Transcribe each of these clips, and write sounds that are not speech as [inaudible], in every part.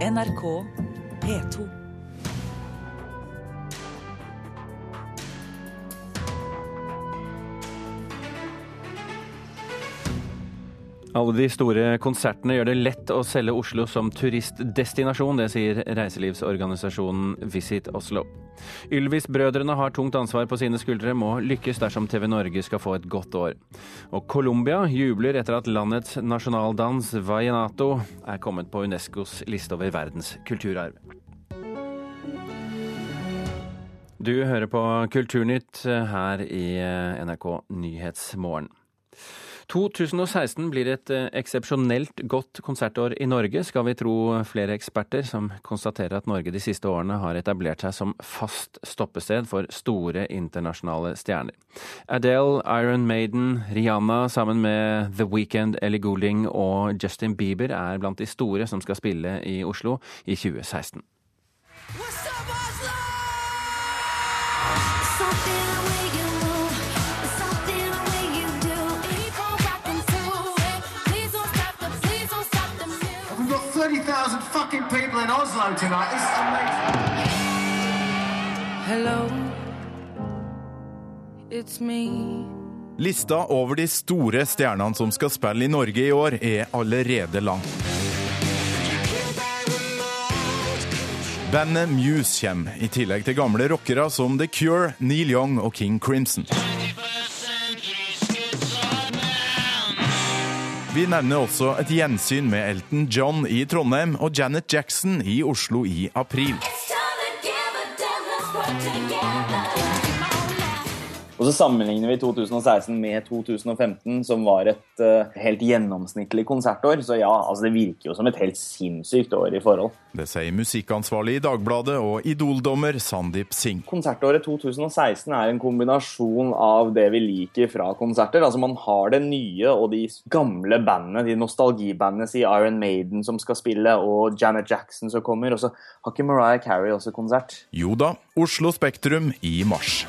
NRK P2. Alle de store konsertene gjør det lett å selge Oslo som turistdestinasjon. Det sier reiselivsorganisasjonen Visit Oslo. Ylvis-brødrene har tungt ansvar på sine skuldre, må lykkes dersom TV Norge skal få et godt år. Og Colombia jubler etter at landets nasjonaldans vallenato er kommet på Unescos liste over verdens kulturarv. Du hører på Kulturnytt her i NRK Nyhetsmorgen. 2016 blir et eksepsjonelt godt konsertår i Norge, skal vi tro flere eksperter, som konstaterer at Norge de siste årene har etablert seg som fast stoppested for store internasjonale stjerner. Adele, Iron Maiden, Rihanna sammen med The Weekend, Ellie Goulding og Justin Bieber er blant de store som skal spille i Oslo i 2016. people tonight. It's amazing. Hello, it's me. Lista over de store stjernene som skal spille i Norge i år, er allerede lang. Bandet Muse kommer, i tillegg til gamle rockere som The Cure, Neil Young og King Crimson. Vi nevner også et gjensyn med Elton John i Trondheim og Janet Jackson i Oslo i april. Og så sammenligner vi 2016 med 2015, som var et uh, helt gjennomsnittlig konsertår. Så ja, altså det virker jo som et helt sinnssykt år i forhold. Det sier musikkansvarlig i Dagbladet og idoldommer Sandeep Singh. Konsertåret 2016 er en kombinasjon av det vi liker fra konserter. Altså Man har det nye og de gamle bandene, de nostalgibandene, si Iron Maiden som skal spille, og Janet Jackson som kommer. Og så har ikke Mariah Carey også konsert. Jo da, Oslo Spektrum i mars.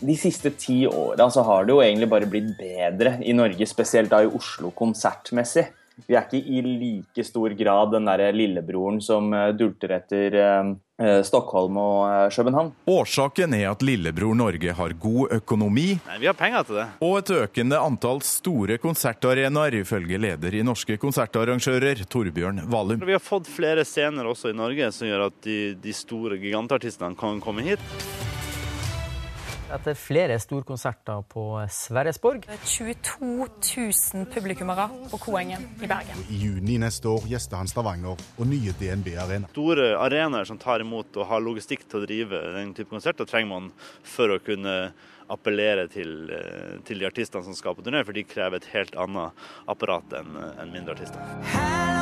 De siste ti åra så har det jo egentlig bare blitt bedre i Norge, spesielt da i Oslo konsertmessig. Vi er ikke i like stor grad den derre lillebroren som eh, dulter etter eh, eh, Stockholm og København. Årsaken er at lillebror Norge har god økonomi Nei, Vi har penger til det. og et økende antall store konsertarenaer, ifølge leder i Norske konsertarrangører, Torbjørn Valum. Vi har fått flere scener også i Norge som gjør at de, de store gigantartistene kan komme hit. Etter flere storkonserter på Sverresborg 22 000 publikummere på Koengen i Bergen. I juni neste år gjester han Stavanger og nye DNB Arena. Store arenaer som tar imot og har logistikk til å drive den type konserter, trenger man for å kunne appellere til, eh, til de artistene som skal på turné, for de krever et helt annet apparat enn enn mindre artister.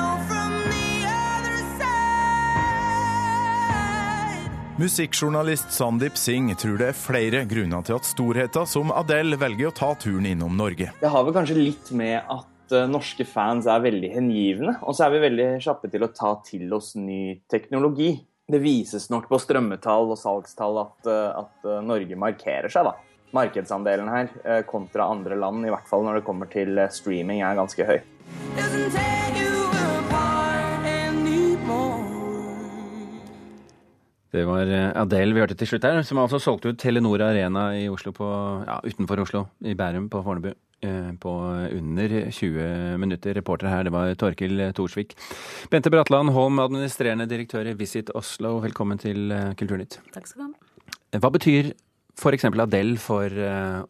Musikkjournalist Sandeep Singh tror det er flere grunner til at storheter som Adele velger å ta turen innom Norge. Det har vel kanskje litt med at eh, norske fans er veldig hengivne, og så er vi veldig kjappe til å ta til oss ny teknologi. Det vises nok på strømmetall og salgstall at, eh, at eh, Norge markerer seg, da. Markedsandelen her kontra andre land, i hvert fall når det kommer til streaming, er ganske høy. Doesn't take you Det var eh, Adele vi hørte til slutt her, som altså solgte ut Telenor Arena i Oslo på, ja, utenfor Oslo, i Bærum på Fornebu. eh, På under 20 minutter. Reporter her, det var Torkil Thorsvik. Bente Bratland Holm, administrerende direktør i Visit Oslo, velkommen til eh, Kulturnytt. Takk skal du ha. Hva betyr f.eks. Adele for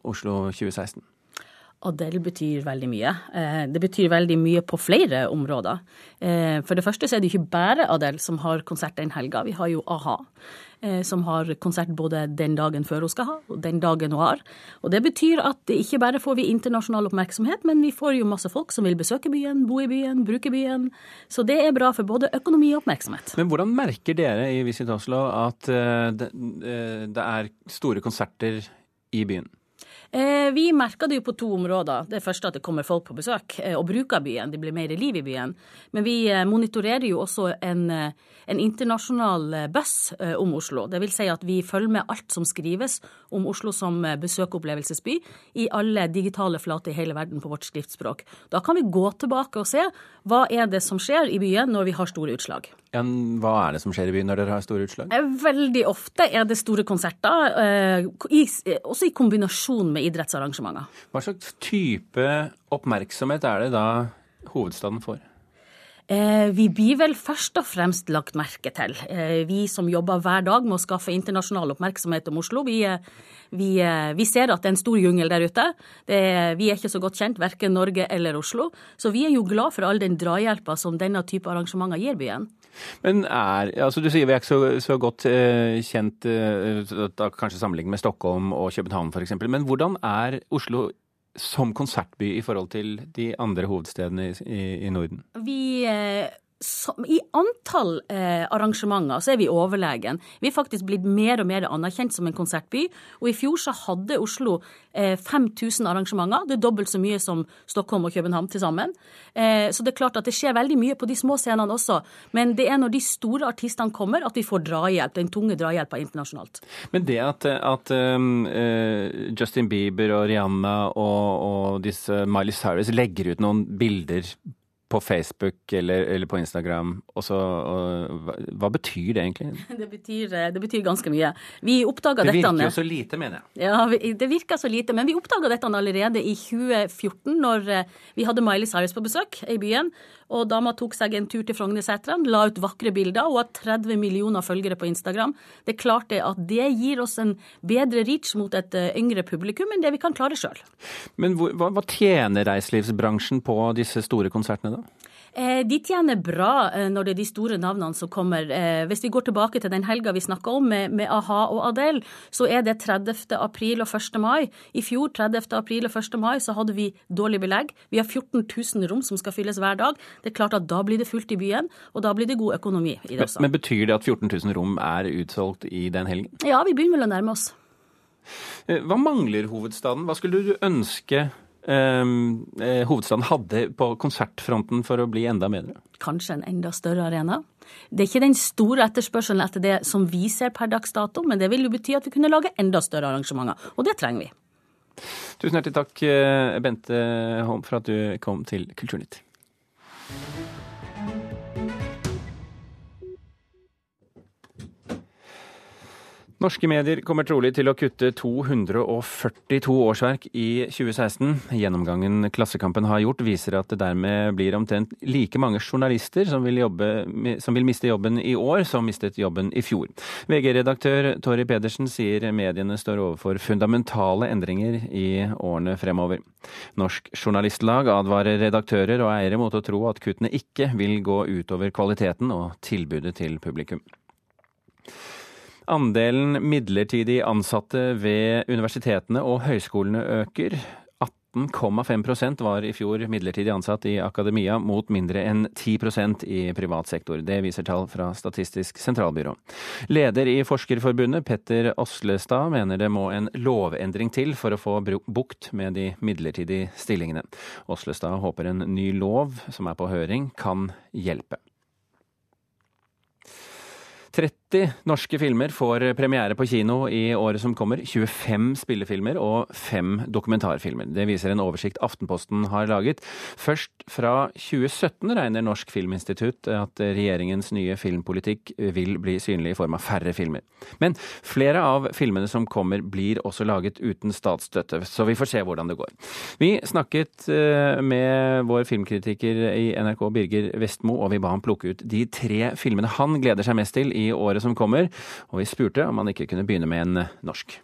Oslo 2016? Adele betyr veldig mye. Eh, Det betyr veldig mye på flere områder. Eh, For det første så er det ikke bare Adele som har konsert den helga. Vi har jo a-ha, eh, som har konsert både den dagen før hun skal ha, og den dagen hun har. Og det betyr at ikke bare får vi internasjonal oppmerksomhet, men vi får jo masse folk som vil besøke byen, bo i byen, bruke byen. Så det er bra for både økonomi og oppmerksomhet. Men hvordan merker dere i Visit Oslo at det er store konserter i byen? Eh, Vi merker det jo på to områder. Det første at det kommer folk på besøk eh, og bruker byen. Det blir mer liv i byen. Men vi eh, monitorerer jo også en, en internasjonal buss om Oslo. Det vil si at vi følger med alt som skrives om Oslo som besøkopplevelsesby i alle digitale flater i hele verden på vårt skriftspråk. Da kan vi gå tilbake og se hva er det som skjer i byen når vi har store utslag. Hva er det som skjer i byen når dere har store utslag? Veldig ofte er det store konserter, eh, i, også i kombinasjon med idrettsarrangementer. Hva slags type oppmerksomhet er det da hovedstaden får? Eh, Vi blir vel først og fremst lagt merke til. Eh, Vi som jobber hver dag med å skaffe internasjonal oppmerksomhet om Oslo, vi, eh, vi, vi ser at det er en stor jungel der ute. Er- vi er ikke så godt kjent, verken Norge eller Oslo. Så vi er jo glad for all den drahjelpa som denne type arrangementer gir byen. Men er, altså Du sier vi er ikke så, så godt kjent, kanskje sammenlignet med Stockholm og København f.eks. Men hvordan er Oslo som konsertby i forhold til de andre hovedstedene i, i, i Norden? Vi, eh, I antall eh, arrangementer så er vi overlegen. Vi er faktisk blitt mer og mer anerkjent som en konsertby. Og i fjor så hadde Oslo eh, 5000 arrangementer. Det er dobbelt så mye som Stockholm og København til sammen. Eh, så det er klart at det skjer veldig mye på de små scenene også. Men det er når de store artistene kommer at vi får drahjelp, den tunge drahjelpa internasjonalt. Men det at, at um, eh, Justin Bieber og Rihanna og, og disse Miley Cyrus legger ut noen bilder på Facebook eller, eller på Instagram, og så, og, hva, betyr det egentlig? [laughs] Det betyr, eh, det betyr ganske mye. Vi oppdaga Det dette virker jo så lite, mener jeg. Ja, vi- Det virker så lite, men vi oppdaga dette allerede i 2014, når eh, vi hadde Miley Cyrus på besøk i byen. Og dama tok seg en tur til Frognerseteren, la ut vakre bilder og har 30 millioner følgere på Instagram. Det er klart det at det gir oss en bedre reach mot et eh, yngre publikum enn det vi kan klare sjøl. Men hva, hva tjener reiselivsbransjen på disse store konsertene, da? Eh, De tjener bra eh, når det er de store navnene som kommer. Eh, Hvis vi går tilbake til den helga vi snakka om med, med a-ha og Adele, så er det 30. april og 1. mai. I fjor 30. april og 1. mai så hadde vi dårlig belegg. Vi har 14 000 rom som skal fylles hver dag. Det er klart at da blir det fullt i byen, og da blir det god økonomi i det Men, også. men betyr det at 14 000 rom er utsolgt i den helgen? Ja, vi begynner vel å nærme oss. Hva mangler hovedstaden? Hva skulle du ønske eh, eh, hovedstaden hadde på konsertfronten for å bli enda bedre? Kanskje en enda større arena. Det er ikke den store etterspørselen etter det som vi ser per dags dato, men det vil jo bety at vi kunne lage enda større arrangementer, og det trenger vi. Tusen hjertelig takk, eh, Bente Holm, for at du kom til Kulturnytt. Norske medier kommer trolig til å kutte 242 årsverk i 2016. Gjennomgangen Klassekampen har gjort, viser at det dermed blir omtrent like mange journalister som vil, jobbe, som vil miste jobben i år, som mistet jobben i fjor. VG-redaktør Torry Pedersen sier mediene står overfor fundamentale endringer i årene fremover. Norsk Journalistlag advarer redaktører og eiere mot å tro at kuttene ikke vil gå utover kvaliteten og tilbudet til publikum. Andelen midlertidig ansatte ved universitetene og høyskolene øker. 18,5% var i fjor midlertidig ansatt i akademia, mot mindre enn 10% i privat sektor. Det viser tall fra Statistisk sentralbyrå. Leder i Forskerforbundet, Petter Oslestad, mener det må en lovendring til for å få bukt med de midlertidige stillingene. Oslestad håper en ny lov, som er på høring, kan hjelpe. 30 norske filmer får premiere på kino i året som kommer. 25 spillefilmer og 5 dokumentarfilmer. Det viser en oversikt Aftenposten har laget. Først fra 2017 regner Norsk Filminstitutt at regjeringens nye filmpolitikk vil bli synlig i form av færre filmer. Men flere av filmene som kommer blir også laget uten statsstøtte, så vi får se hvordan det går. Vi snakket eh, med vår filmkritiker i NRK, Birger Vestmo, og vi ba ham plukke ut de tre filmene han gleder seg mest til i året som kommer, og vi spurte om han ikke kunne begynne med en norsk.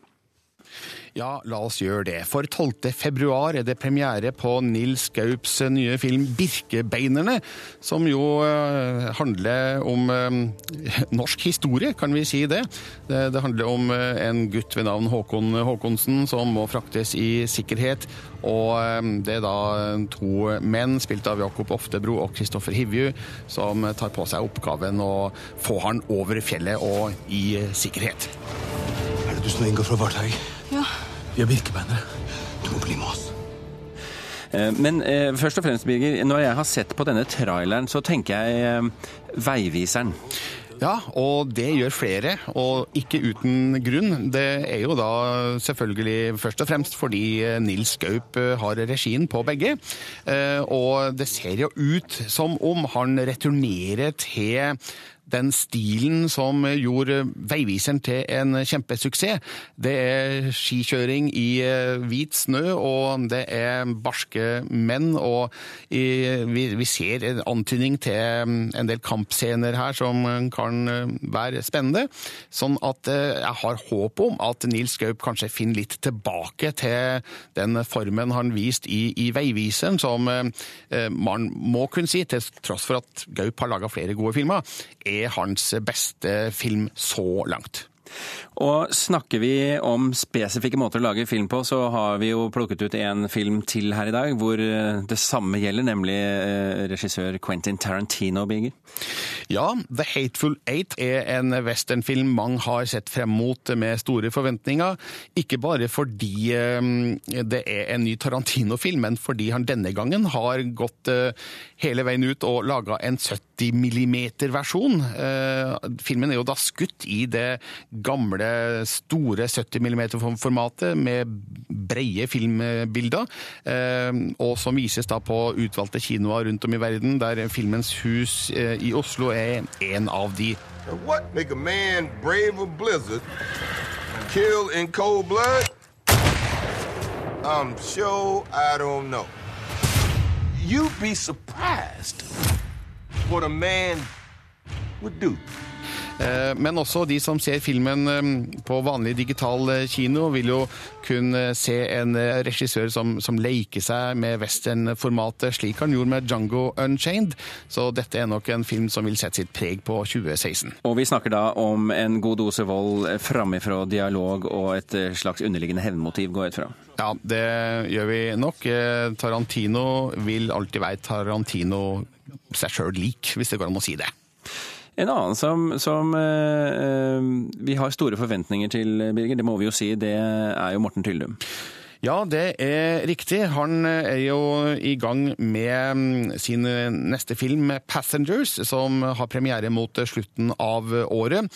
Ja, la oss gjøre det. For 12. februar er det premiere på Nils Gaups nye film 'Birkebeinerne', som jo eh, handler om eh, [laughs] norsk historie, kan vi si det. Det, handler om eh, en gutt ved navn Håkon Håkonsen som må fraktes i sikkerhet. Og det er da to menn, spilt av Jakob Oftebro og Kristoffer Hivju, som tar på seg oppgaven å få han over fjellet og i sikkerhet. Er det du som Inga fra Varthaug? Ja, Vi er birkebeinere. Du må bli med oss. Eh, Men eh, først og fremst, Birger, når jeg har sett på denne traileren, så tenker jeg eh, Veiviseren. Ja, og det gjør flere, og ikke uten grunn. Det er jo da selvfølgelig først og fremst fordi eh, Nils Gaup eh, har regien på begge. Eh, Og det ser jo ut som om han returnerer til den stilen som gjorde Veiviseren til en kjempesuksess. Det er skikjøring i eh, hvit snø, og det er barske menn. Og vi, ser en antydning til mm, en del kampscener her som kan eh, være spennende. Sånn at eh, jeg har håp om at Nils Gaup kanskje finner litt tilbake til den formen han viste i, i Veiviseren, som man må kunne si, til tross for at Gaup har laga flere gode filmer, er hans beste film så langt. Og snakker vi om spesifikke måter å lage film på, så har vi jo plukket ut en film til her i dag, hvor eh, det samme gjelder, nemlig eh, regissør Quentin Tarantino, Birger. Ja, The Hateful Eight er en westernfilm mange har sett frem mot med store forventninger. Ikke bare fordi eh, det er en ny Tarantino-film, men fordi han denne gangen har gått hele veien ut og laga en 70 mm-versjon. Filmen er jo da skutt i det gamle, store 70 mm-formatet med breie filmbilder, eh, og som vises da på utvalgte kinoer rundt om i verden, der Filmens hus eh, i Oslo er en av de. What make a man brave a blizzard kill in cold blood? I'm sure I don't know. You'd be surprised what a man would do. Eh, Men også de som ser filmen eh, på vanlig digital eh, kino, vil jo kunne se en regissør som, som leker seg med westernformatet, slik han gjorde med Django Unchained. Så dette er nok en film som vil sette sitt preg på 2016. Og vi snakker da om en god dose vold framifrå dialog og et slags underliggende hevnmotiv, går jeg ut fra. Ja, det gjør vi nok. Tarantino vil alltid være Tarantino seg sjøl lik, hvis det går an å si det. En annen som, som eh, eh, vi har store forventninger til, Birger, det må vi jo si, det er jo Morten Tyldum. Ja, det er riktig. Han er jo i gang med mm, sin neste film, 'Passengers', som har premiere mot slutten av året.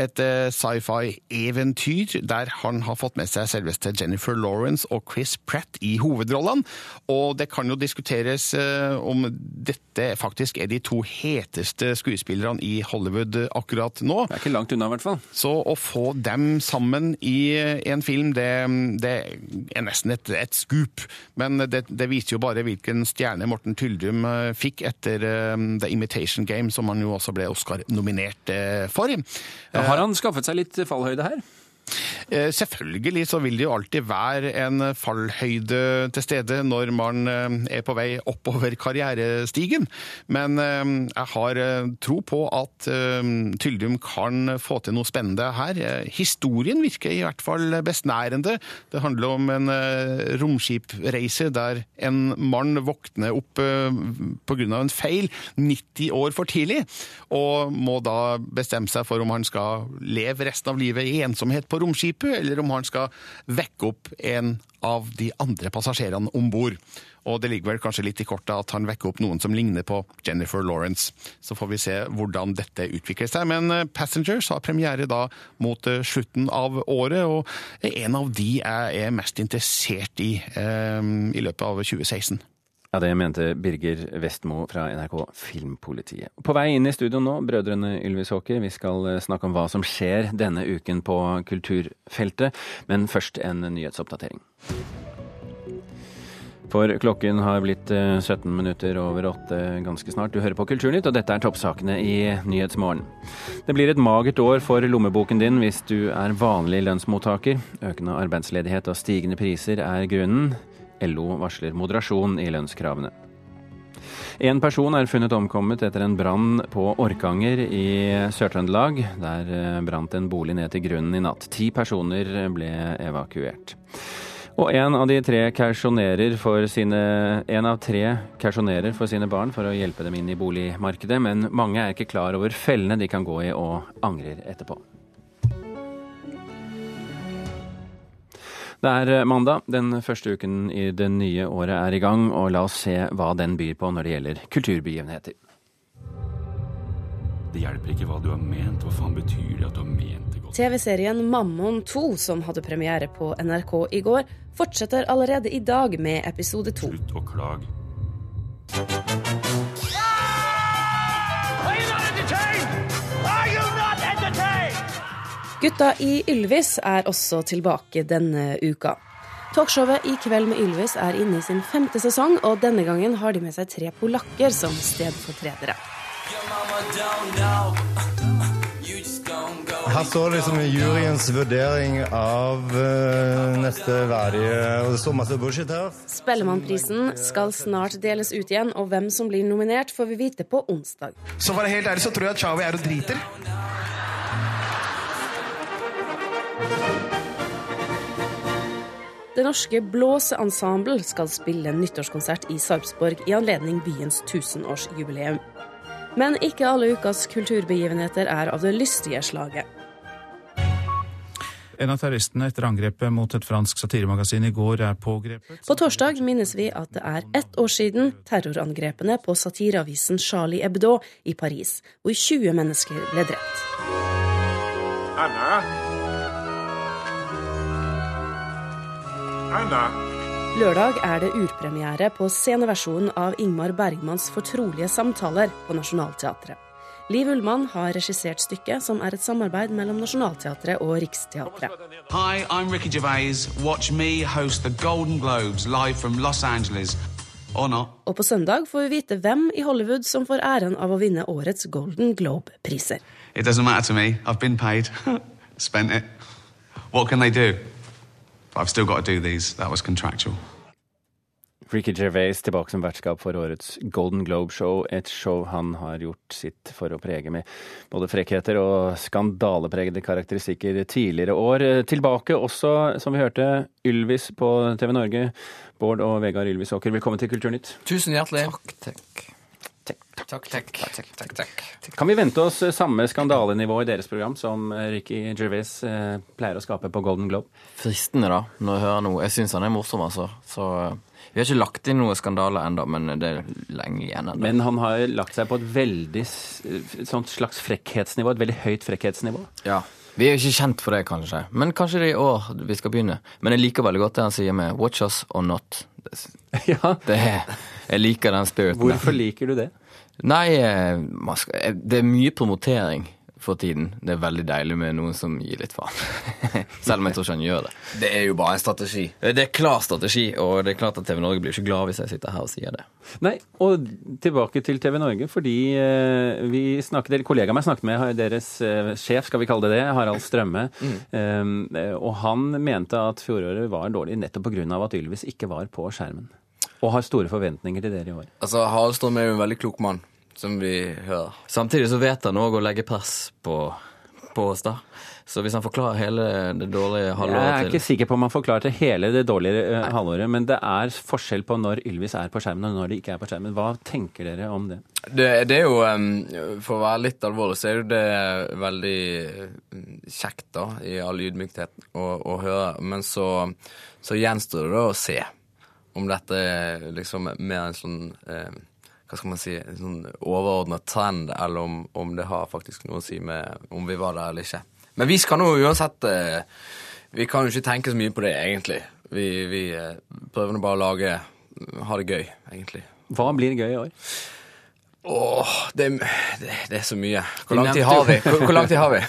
Et eh, sci-fi-eventyr der han har fått med seg selveste Jennifer Lawrence og Chris Pratt i hovedrollene. Og det kan jo diskuteres eh, om dette faktisk er de to heteste skuespillerne i Hollywood akkurat nå. Det er ikke langt unna, i hvert fall. Så å få dem sammen i en film, det, det er nesten et, et skup. Men det, det viser jo bare hvilken stjerne Morten Tyldum eh, fikk etter eh, The Imitation Game, som han jo også ble Oscar-nominert eh, for. Har han skaffet seg litt fallhøyde her? Eh, Selvfølgelig så vil det jo alltid være en fallhøyde til stede når man eh, er på vei oppover karrierestigen, men eh, jeg har tro på at Tyldum kan få til noe spennende her. Historien virker i hvert fall besnærende. Det handler om en romskipreise der en mann våkner opp pga. en feil 90 år for tidlig, og må da bestemme seg for om han skal leve resten av livet i ensomhet på romskipet, eller om han skal vekke opp en av de andre passasjerene om bord. Og det ligger vel kanskje litt i kortet at han vekker opp noen som ligner på Jennifer Lawrence. Så får vi se hvordan dette utvikler seg. Men eh, Passengers har premiere da mot eh, slutten av året, og en av de jeg er mest interessert i eh, i løpet av 2016. Ja, Det mente Birger Vestmo fra NRK Filmpolitiet. På vei inn i studio nå, brødrene Ylvisåker. Vi skal eh, snakke om hva som skjer denne uken på kulturfeltet, men først en nyhetsoppdatering. For klokken har blitt eh, 17 minutter over åtte ganske snart. Du hører på Kulturnytt, og dette er toppsakene i Nyhetsmorgen. Det blir et magert år for lommeboken din hvis du er vanlig lønnsmottaker. Økende arbeidsledighet og stigende priser er grunnen. LO varsler moderasjon i lønnskravene. En person er funnet omkommet etter en brann på Orkanger i Sør-Trøndelag. Der eh, brant en bolig ned til grunnen i natt. Ti personer ble evakuert. Og en av tre sine En av tre kausjonerer for sine barn for å hjelpe dem inn i boligmarkedet, men mange er ikke klar over fellene de kan gå i og angrer etterpå. Det er eh, mandag, den første uken i det nye året er i gang, og la oss se hva den byr på når det gjelder kulturbegivenheter. Det hjelper ikke hva du har ment. Hva faen betyr det at du har ment det godt? TV-serien Mammon 2, som hadde premiere på NRK i går, fortsetter allerede i dag med episode 2. Slutt å klage. Gutta i Ylvis er også tilbake denne uka. Talkshowet I kveld med Ylvis er inne i sin femte sesong, og denne gangen har de med seg tre polakker som stedfortredere. Her står liksom juryens vurdering av uh, neste verdige Og det står masse bullshit her. Spellemannprisen skal snart deles ut igjen, og hvem som blir nominert, får vi vite på onsdag. Så for å være helt ærlig så tror jeg at Chavi er og driter. Det norske Blåseensemble skal spille en nyttårskonsert i Sarpsborg i anledning byens tusenårsjubileum. Men ikke alle ukas kulturbegivenheter er av det lystige slaget. En av terroristene etter angrepet mot et fransk satiremagasin i går er pågrepet. På torsdag minnes vi at det er ett år siden terrorangrepene på satireavisen Charlie Hebdo i Paris, hvor 20 mennesker ble drept. Anna? Lørdag er det urpremiere på sceneversjonen av Ingmar Bergmans fortrolige samtaler på Nationaltheatret. Liv Ullmann har regissert stykket, som er et samarbeid mellom Nationaltheatret og Riksteatret. Hi, I'm Ricky Gervais. Watch me host the Golden Globes live from Los Angeles. Og på søndag får vi vite hvem i Hollywood som får æren av å vinne årets Golden Globe-priser. It doesn't matter to me. I've been paid, [laughs] spent it. What can they do? I've still got to do these. That was contractual. Ricky Gervais tilbake som vertskap for årets Golden Globe Show, et show han har gjort sitt for å prege med både frekkheter og skandalepregede karakteristikker tidligere år. Tilbake også, som vi hørte, Ylvis på TV Norge. Bård og Vegard Ylvis Åker, velkommen til Kulturnytt. Tusen hjertelig. Takk, takk. Takk, takk. takk, takk, Kan vi vente oss samme skandalenivå i deres program som Ricky Gervais eh, pleier å skape på Golden Globe? Fristende, da, når jeg hører noe. Jeg syns han er morsom, altså. Så eh, vi har ikke lagt inn noe skandale ennå, men det er lenge igjen. ennå. Men han har lagt seg på et veldig sånt slags frekkhetsnivå, et veldig høyt frekkhetsnivå. Ja. Vi er jo ikke kjent for det, kanskje. Men kanskje det er i år vi skal begynne. Men jeg liker veldig godt det han sier med 'watch us or not'. [laughs] Det, det er, jeg liker den spiriten. Hvorfor liker du det? Nei, eh, man skal, eh, det er mye promotering for tiden. Det er veldig deilig med noen som gir litt faen. [laughs] Selv om jeg tror ikke han gjør det. Det er jo bare en strategi. Det er klar strategi, og det er klart at TV Norge blir ikke glad hvis jeg sitter her og sier det. Nei, og tilbake til TV Norge, fordi eh, vi snakket, eller kollegaen min snakket med deres eh, sjef, skal vi kalle det det, Harald Strømme, mm. og han mente at fjoråret var dårlig nettopp pga. at Ylvis ikke var på skjermen. Og har store forventninger til dere i år. Altså, Harald Strøm er jo en veldig klok mann, som vi hører. Samtidig så vet han òg å legge press på, på oss, da. Så hvis han forklarer hele det dårlige halvåret til Jeg er ikke sikker på om han forklarte hele det dårlige Nei. halvåret, men det er forskjell på når Ylvis er på skjermen og når de ikke er på skjermen. Hva tenker dere om det? Det, det er jo, For å være litt alvorlig, så er jo det veldig kjekt, da, i all ydmykhet, å, å høre. Men så, så gjenstår det da å se om dette er liksom mer en sånn em, hva skal man si, sånn overordnet trend, eller om, om det har faktisk noe å si med om vi var der eller ikke. Men vi skal nå uansett eh, Vi kan jo ikke tenke så mye på det, egentlig. Vi, vi eh, prøver nå bare å lage Ha det gøy, egentlig. Hva blir gøy i år? Åh, det, det, det er så mye. Hvor lang tid har vi? Hvor, hvor lang tid har vi?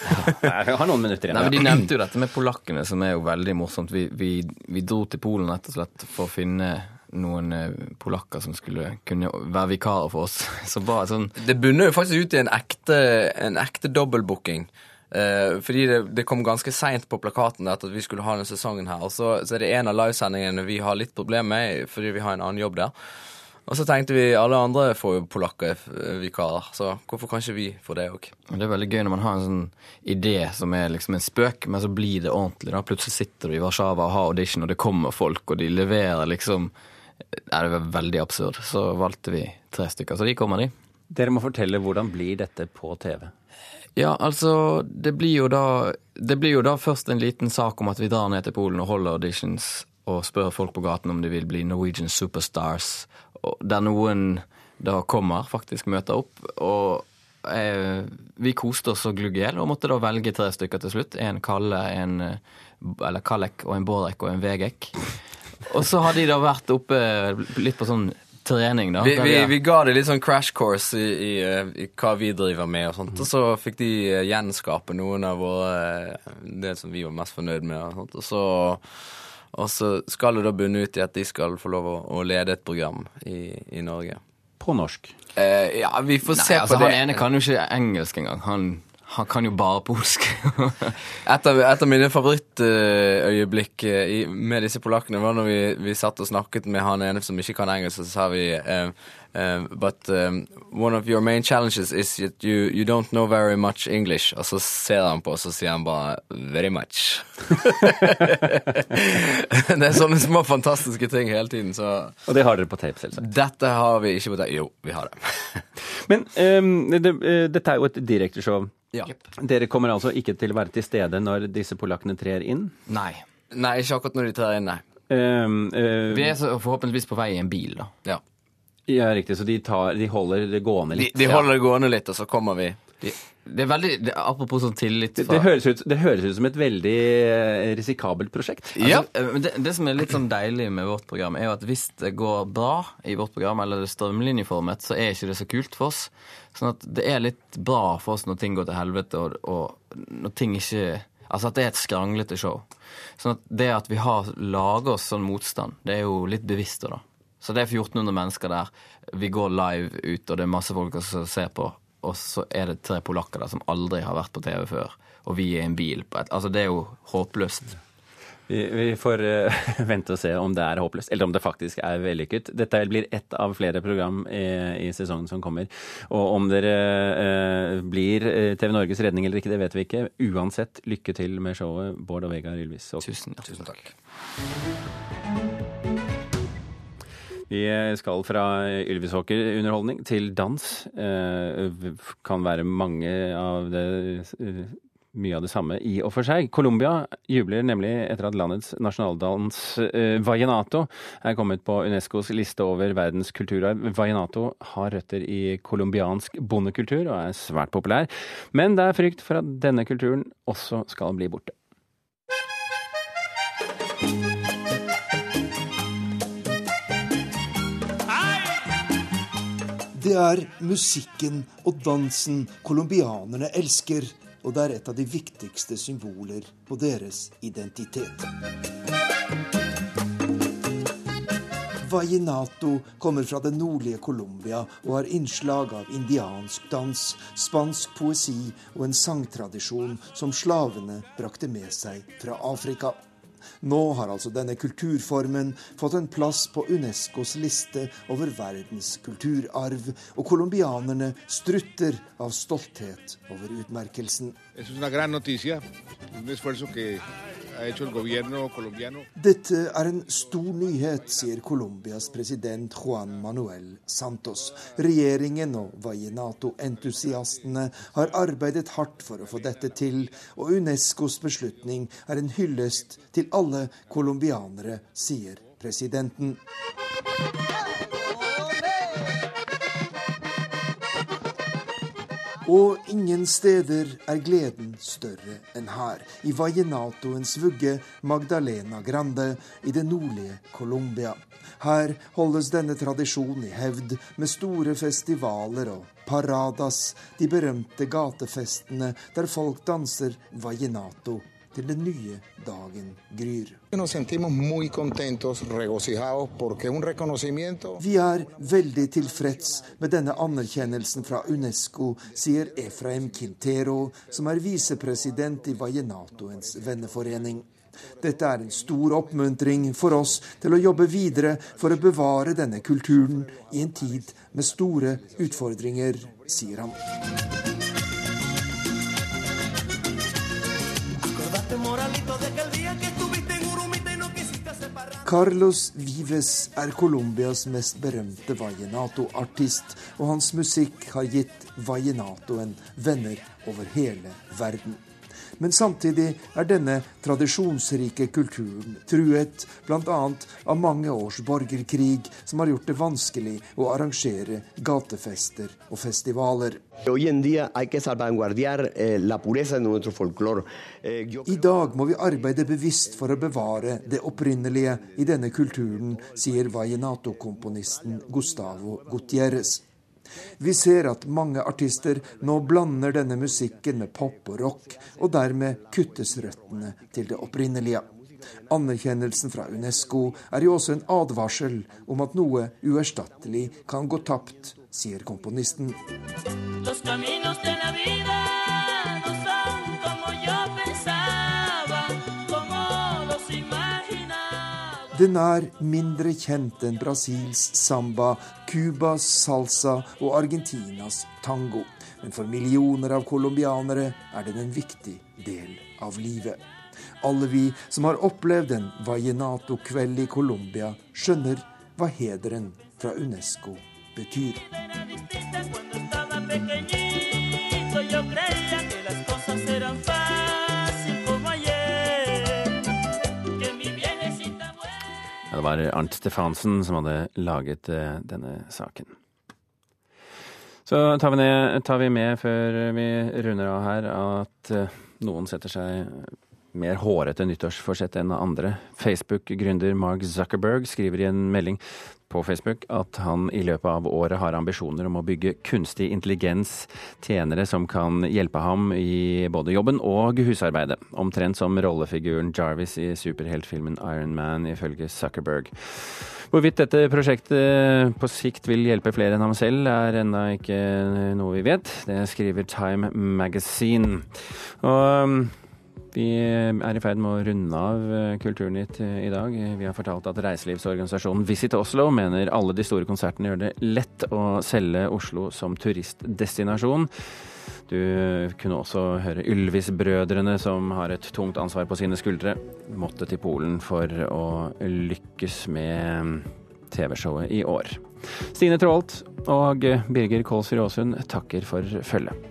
Jeg har noen minutter igjen. Nei, men De nevnte jo dette med polakkene, som er jo veldig morsomt. Vi, vi, vi dro til Polen rett og slett for å finne noen eh, polakker som skulle kunne være vikarer for oss. [laughs] Så bare sånn Det bunner jo faktisk ut i en ekte, en ekte dobbeltbooking. Eh, fordi det, det kom ganske seint på plakaten at vi skulle ha denne sesongen her. Og så, så er det en av livesendingene vi har litt problemer med, fordi vi har en annen jobb der. Og så tenkte vi alle andre får jo polakker eh, vikarer, så hvorfor kan ikke vi få det òg? Det er veldig gøy når man har en sånn idé som er liksom en spøk, men så blir det ordentlig. da Plutselig sitter du i Warszawa og har audition, og det kommer folk, og de leverer liksom Nei, det var veldig absurd. Så valgte vi tre stykker, så de kommer, de. Dere må fortelle hvordan blir dette på TV? Ja, altså, det blir jo da Det blir jo da først en liten sak om at vi drar ned til Polen og holder auditions og spør folk på gaten om de vil bli Norwegian Superstars, der noen da kommer, faktisk møter opp. Og eh, vi koste oss så glugg i hjel og måtte da velge tre stykker til slutt. En Kalle, en eh, eller Kallek og en Borek og en Vegek. Og så har de da vært oppe litt på sånn trening, da. Vi, vi, vi ga dem litt sånn crash course i, i, i hva vi driver med, og sånt, og så fikk de eh, gjenskape noen av våre eh, Det som vi var mest fornøyd med. Og, sånt, og, så, og så skal det da bunne ut i at de skal få lov å, å lede et program i, i Norge. På norsk? Eh, ja, vi får Nei, se altså, på det. Han ene kan jo ikke engelsk engang. Han, han kan jo bare polsk. [laughs] Et av, et av mine favorittøyeblikk eh, med disse polakkene var når vi, vi satt og snakket med han ene som ikke kan engelsk, og så sa vi eh, eh, But um, one of your main challenges is that you, you don't know very much English. Og så ser han på oss og sier han bare Very much. [laughs] det er sånne små fantastiske ting hele tiden, så Og det har dere på tape, selvsagt. Dette har vi ikke på tape. Jo, vi har det. Men ehm, det, dette er jo et direkteshow. Ja. Dere kommer altså ikke til å være til stede når disse polakkene trer inn? Nei. Nei, ikke akkurat når de trer inn, nei. Um, eh, Vi er så forhåpentligvis på vei i en bil, da. Ja. ja, riktig. Så de, tar, de holder det gående De, litt? de holder det gående litt, og så kommer vi. Det er veldig, det, Apropos sånn tillit Det, fra det, høres ut, det høres ut som et veldig eh, risikabelt prosjekt. Altså, men det, det som er litt sånn deilig med vårt program, er jo at hvis det går bra i vårt program, eller det er strømlinjeformet, så er ikke det så kult for oss. Sånn at det er litt bra for oss når ting går til helvete, og, og når ting ikke Altså at det er et skranglete show. Sånn at det at vi har laget oss sånn motstand, det er jo litt bevisst da. Så det er 1400 mennesker der. Vi går live ut, og det er masse folk som ser på. Og så er det tre polakker der som aldri har vært på TV før. Og vi er i en bil. På et, altså Det er jo håpløst. Vi, vi får uh, [laughs] vente og se om det er håpløst, eller om det faktisk er vellykket. Dette blir ett av flere program i, i sesongen som kommer. Og om dere uh, blir eh, TV Norges redning eller ikke, det vet vi ikke. Uansett, lykke til med showet, Bård og Vegard Ylvis. Og Tusen, tusen takk. Vi skal fra Ylvisåker-underholdning til dans. Eh, kan være mange av det eh, mye av det samme i og for seg. Colombia jubler nemlig etter at landets nasjonaldans eh, vallenato er kommet på Unescos liste over verdens kulturarv. Vallenato har røtter i colombiansk bondekultur og er svært populær, men det er frykt for at denne kulturen også skal bli borte. Det er musikken og dansen colombianerne elsker, og det er et av de viktigste symboler på deres identitet. Vallenato kommer fra det nordlige Colombia og har innslag av indiansk dans, spansk poesi og en sangtradisjon som slavene brakte med seg fra Afrika. Nå har altså denne kulturformen fått en plass på Unescos liste over verdens kulturarv, og colombianerne strutter av stolthet over utmerkelsen. Es una gran noticia, Dette er en stor nyhet, sier Colombias president Juan Manuel Santos. Regjeringen og Vallenato-entusiastene har arbeidet hardt for å få dette til, og Unescos beslutning er en hyllest til alle colombianere, sier presidenten. Og ingen steder er gleden større enn her, i vallenatoens vugge Magdalena Grande i det nordlige Colombia. Her holdes denne tradisjonen i hevd med store festivaler og paradas, de berømte gatefestene der folk danser vallenato til den nye dagen gryr. Vi er veldig tilfreds med denne anerkjennelsen fra Unesco, sier Efraim Quintero, som er visepresident i Vallenatoens venneforening. Dette er en stor oppmuntring for oss til å jobbe videre for å bevare denne kulturen i en tid med store utfordringer, sier han. Carlos Vives er Colombias mest berømte vallenato-artist, og hans musikk har gitt vallenatoen venner over hele verden. Men samtidig er denne tradisjonsrike kulturen truet bl.a. av mange års borgerkrig, som har gjort det vanskelig å arrangere gatefester og festivaler. Eh. Eh, I dag må vi arbeide bevisst for å bevare det opprinnelige i denne kulturen, sier vallenato-komponisten Gustavo Gutierrez. Vi ser at mange artister nå blander denne musikken med pop og rock, og dermed kuttes røttene til det opprinnelige. Anerkjennelsen fra Unesco er jo også en advarsel om at noe uerstattelig kan gå tapt, sier komponisten. Los Den er mindre kjent enn Brasils samba, Cubas salsa og Argentinas tango. Men for millioner av colombianere er den en viktig del av livet. Alle vi som har opplevd en vallenato-kveld i Colombia, skjønner hva hederen fra Unesco betyr. Det var Arnt Stefansen som hadde laget eh, denne saken. Så tar vi, ned, tar vi med før vi runder av her at eh, noen setter seg mer hårete nyttårsforsett enn andre. Facebook-gründer Mark Zuckerberg skriver i en melding på Facebook at han i løpet av året har ambisjoner om å bygge kunstig intelligens, tjenere som kan hjelpe ham i både jobben og husarbeidet. Omtrent som rollefiguren Jarvis i superheltfilmen Iron Man, ifølge Zuckerberg. Hvorvidt dette prosjektet på sikt vil hjelpe flere enn ham selv, er ennå ikke noe vi vet. Det skriver Time Magazine. Og vi er i ferd med å runde av eh, Kulturnytt eh, i dag. Vi har fortalt at reiselivsorganisasjonen Visit Oslo mener alle de store konsertene gjør det lett å selge Oslo som turistdestinasjon. Du kunne også høre Ylvis-brødrene, som har et tungt ansvar på sine skuldre, måtte til Polen for å lykkes med TV-showet i år. Stine Traalt og Birger Kålsrud Aasund takker for følget.